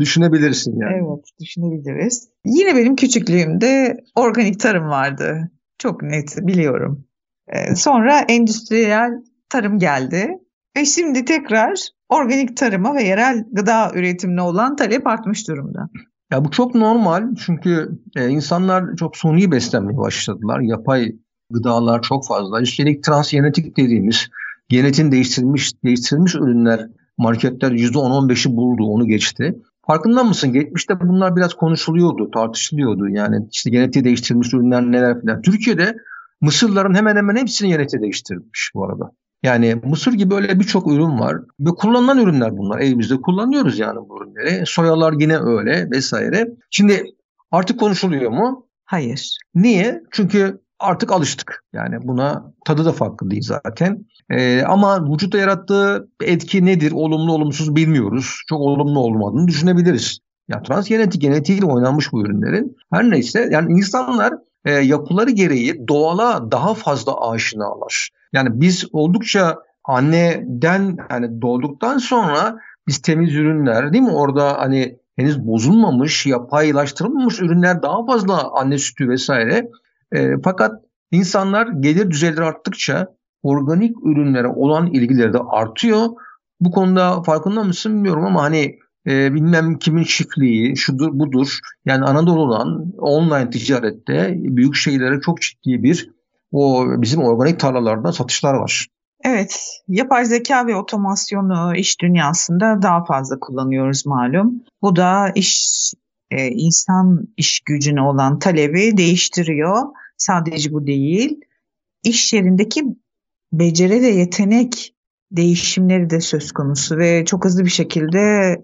düşünebilirsin yani. Evet, düşünebiliriz. Yine benim küçüklüğümde organik tarım vardı. Çok net biliyorum. Ee, sonra endüstriyel tarım geldi. Ve şimdi tekrar organik tarıma ve yerel gıda üretimine olan talep artmış durumda. Ya bu çok normal çünkü e, insanlar çok suni beslenmeye başladılar. Yapay gıdalar çok fazla. Üstelik transgenetik dediğimiz genetin değiştirilmiş değiştirilmiş ürünler marketler %10-15'i buldu, onu geçti. Farkında mısın? Geçmişte bunlar biraz konuşuluyordu, tartışılıyordu. Yani işte genetiği değiştirilmiş ürünler neler falan. Türkiye'de Mısırların hemen hemen hepsini genetiği değiştirilmiş bu arada. Yani mısır gibi öyle birçok ürün var ve kullanılan ürünler bunlar. Evimizde kullanıyoruz yani bu ürünleri. Soyalar yine öyle vesaire. Şimdi artık konuşuluyor mu? Hayır. Niye? Çünkü artık alıştık. Yani buna tadı da farklı değil zaten. Ee, ama vücutta yarattığı etki nedir? Olumlu olumsuz bilmiyoruz. Çok olumlu olmadığını düşünebiliriz. Ya transgenetik genetiğiyle oynanmış bu ürünlerin. Her neyse yani insanlar e, yapıları gereği doğala daha fazla aşinalar. Yani biz oldukça anneden yani doğduktan sonra biz temiz ürünler değil mi orada hani henüz bozulmamış, yapaylaştırılmamış ürünler daha fazla anne sütü vesaire. E, fakat İnsanlar gelir düzeyleri arttıkça organik ürünlere olan ilgileri de artıyor. Bu konuda farkında mısın bilmiyorum ama hani e, bilmem kimin çiftliği şudur budur yani Anadolu'dan online ticarette büyük şeylere çok ciddi bir o bizim organik tarlalarda satışlar var. Evet, yapay zeka ve otomasyonu iş dünyasında daha fazla kullanıyoruz malum. Bu da iş e, insan iş gücüne olan talebi değiştiriyor. Sadece bu değil, iş yerindeki beceri ve yetenek değişimleri de söz konusu ve çok hızlı bir şekilde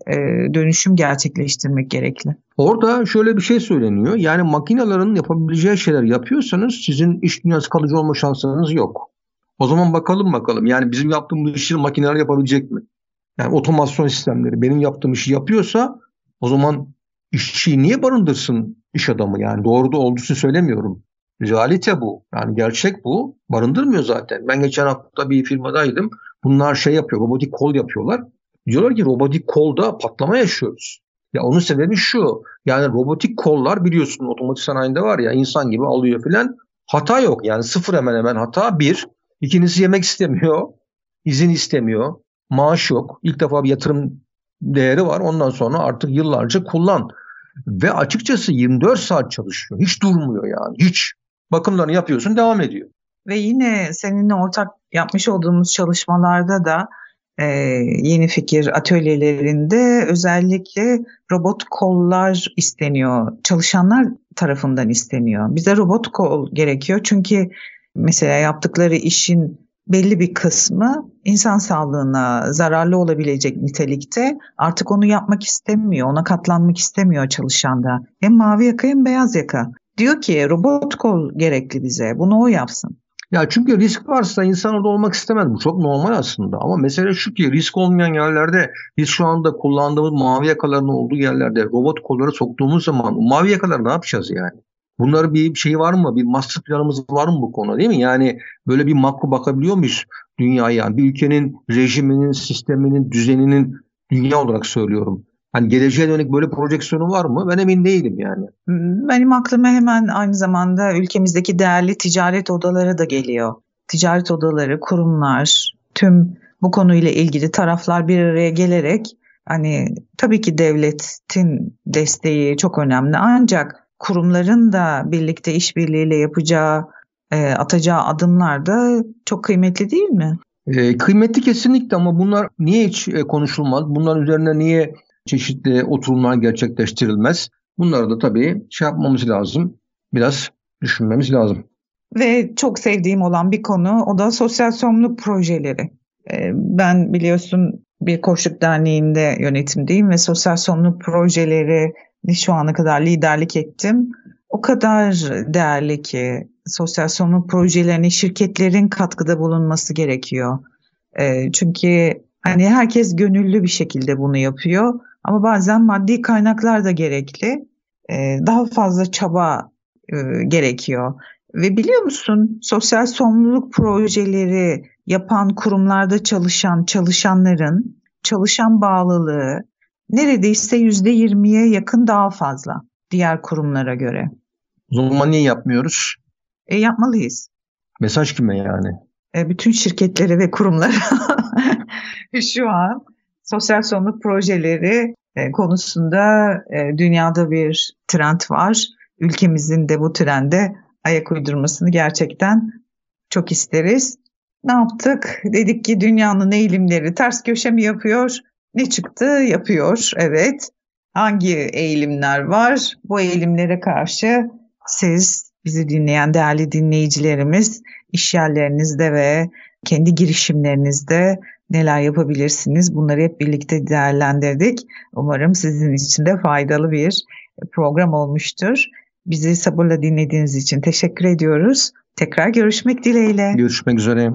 e, dönüşüm gerçekleştirmek gerekli. Orada şöyle bir şey söyleniyor. Yani makinelerin yapabileceği şeyler yapıyorsanız sizin iş dünyası kalıcı olma şansınız yok. O zaman bakalım bakalım. Yani bizim yaptığımız işi makineler yapabilecek mi? Yani otomasyon sistemleri benim yaptığım işi yapıyorsa o zaman işçiyi niye barındırsın iş adamı? Yani doğru da olduğunu söylemiyorum. Realite bu. Yani gerçek bu. Barındırmıyor zaten. Ben geçen hafta bir firmadaydım. Bunlar şey yapıyor, robotik kol yapıyorlar. Diyorlar ki robotik kolda patlama yaşıyoruz. Ya onun sebebi şu. Yani robotik kollar biliyorsun otomotiv sanayinde var ya insan gibi alıyor filan. Hata yok. Yani sıfır hemen hemen hata bir. İkincisi yemek istemiyor. izin istemiyor. Maaş yok. İlk defa bir yatırım değeri var. Ondan sonra artık yıllarca kullan. Ve açıkçası 24 saat çalışıyor. Hiç durmuyor yani. Hiç. Bakımlarını yapıyorsun devam ediyor. Ve yine seninle ortak yapmış olduğumuz çalışmalarda da e, yeni fikir atölyelerinde özellikle robot kollar isteniyor. Çalışanlar tarafından isteniyor. Bize robot kol gerekiyor çünkü mesela yaptıkları işin belli bir kısmı insan sağlığına zararlı olabilecek nitelikte artık onu yapmak istemiyor, ona katlanmak istemiyor çalışan da. Hem mavi yaka hem beyaz yaka. Diyor ki robot kol gerekli bize, bunu o yapsın. Ya çünkü risk varsa insan orada olmak istemez. Bu çok normal aslında. Ama mesele şu ki risk olmayan yerlerde biz şu anda kullandığımız mavi yakaların olduğu yerlerde robot kolları soktuğumuz zaman mavi yakaları ne yapacağız yani? Bunları bir şey var mı? Bir master planımız var mı bu konu değil mi? Yani böyle bir makro bakabiliyor muyuz dünyaya? Bir ülkenin rejiminin, sisteminin, düzeninin dünya olarak söylüyorum. Hani geleceğe dönük böyle projeksiyonu var mı? Ben emin değilim yani. Benim aklıma hemen aynı zamanda ülkemizdeki değerli ticaret odaları da geliyor. Ticaret odaları, kurumlar, tüm bu konuyla ilgili taraflar bir araya gelerek hani tabii ki devletin desteği çok önemli ancak kurumların da birlikte işbirliğiyle yapacağı, e, atacağı adımlar da çok kıymetli değil mi? E, kıymetli kesinlikle ama bunlar niye hiç e, konuşulmaz? Bunların üzerine niye çeşitli oturumlar gerçekleştirilmez? Bunları da tabii şey yapmamız lazım. Biraz düşünmemiz lazım. Ve çok sevdiğim olan bir konu o da sosyal sorumluluk projeleri. E, ben biliyorsun bir koçluk derneğinde yönetimdeyim ve sosyal sorumluluk projeleri şu ana kadar liderlik ettim. O kadar değerli ki sosyal sorumluluk projelerine şirketlerin katkıda bulunması gerekiyor. E, çünkü hani herkes gönüllü bir şekilde bunu yapıyor ama bazen maddi kaynaklar da gerekli. E, daha fazla çaba e, gerekiyor. Ve biliyor musun sosyal sorumluluk projeleri yapan kurumlarda çalışan çalışanların çalışan bağlılığı neredeyse yüzde yirmiye yakın daha fazla diğer kurumlara göre. O zaman niye yapmıyoruz? E, yapmalıyız. Mesaj kime yani? E, bütün şirketlere ve kurumlara şu an sosyal sorumluluk projeleri e, konusunda e, dünyada bir trend var. Ülkemizin de bu trende ayak uydurmasını gerçekten çok isteriz. Ne yaptık? Dedik ki dünyanın eğilimleri ters köşe mi yapıyor? Ne çıktı? Yapıyor. Evet. Hangi eğilimler var? Bu eğilimlere karşı siz bizi dinleyen değerli dinleyicilerimiz iş yerlerinizde ve kendi girişimlerinizde neler yapabilirsiniz? Bunları hep birlikte değerlendirdik. Umarım sizin için de faydalı bir program olmuştur. Bizi sabırla dinlediğiniz için teşekkür ediyoruz. Tekrar görüşmek dileğiyle. Görüşmek üzere.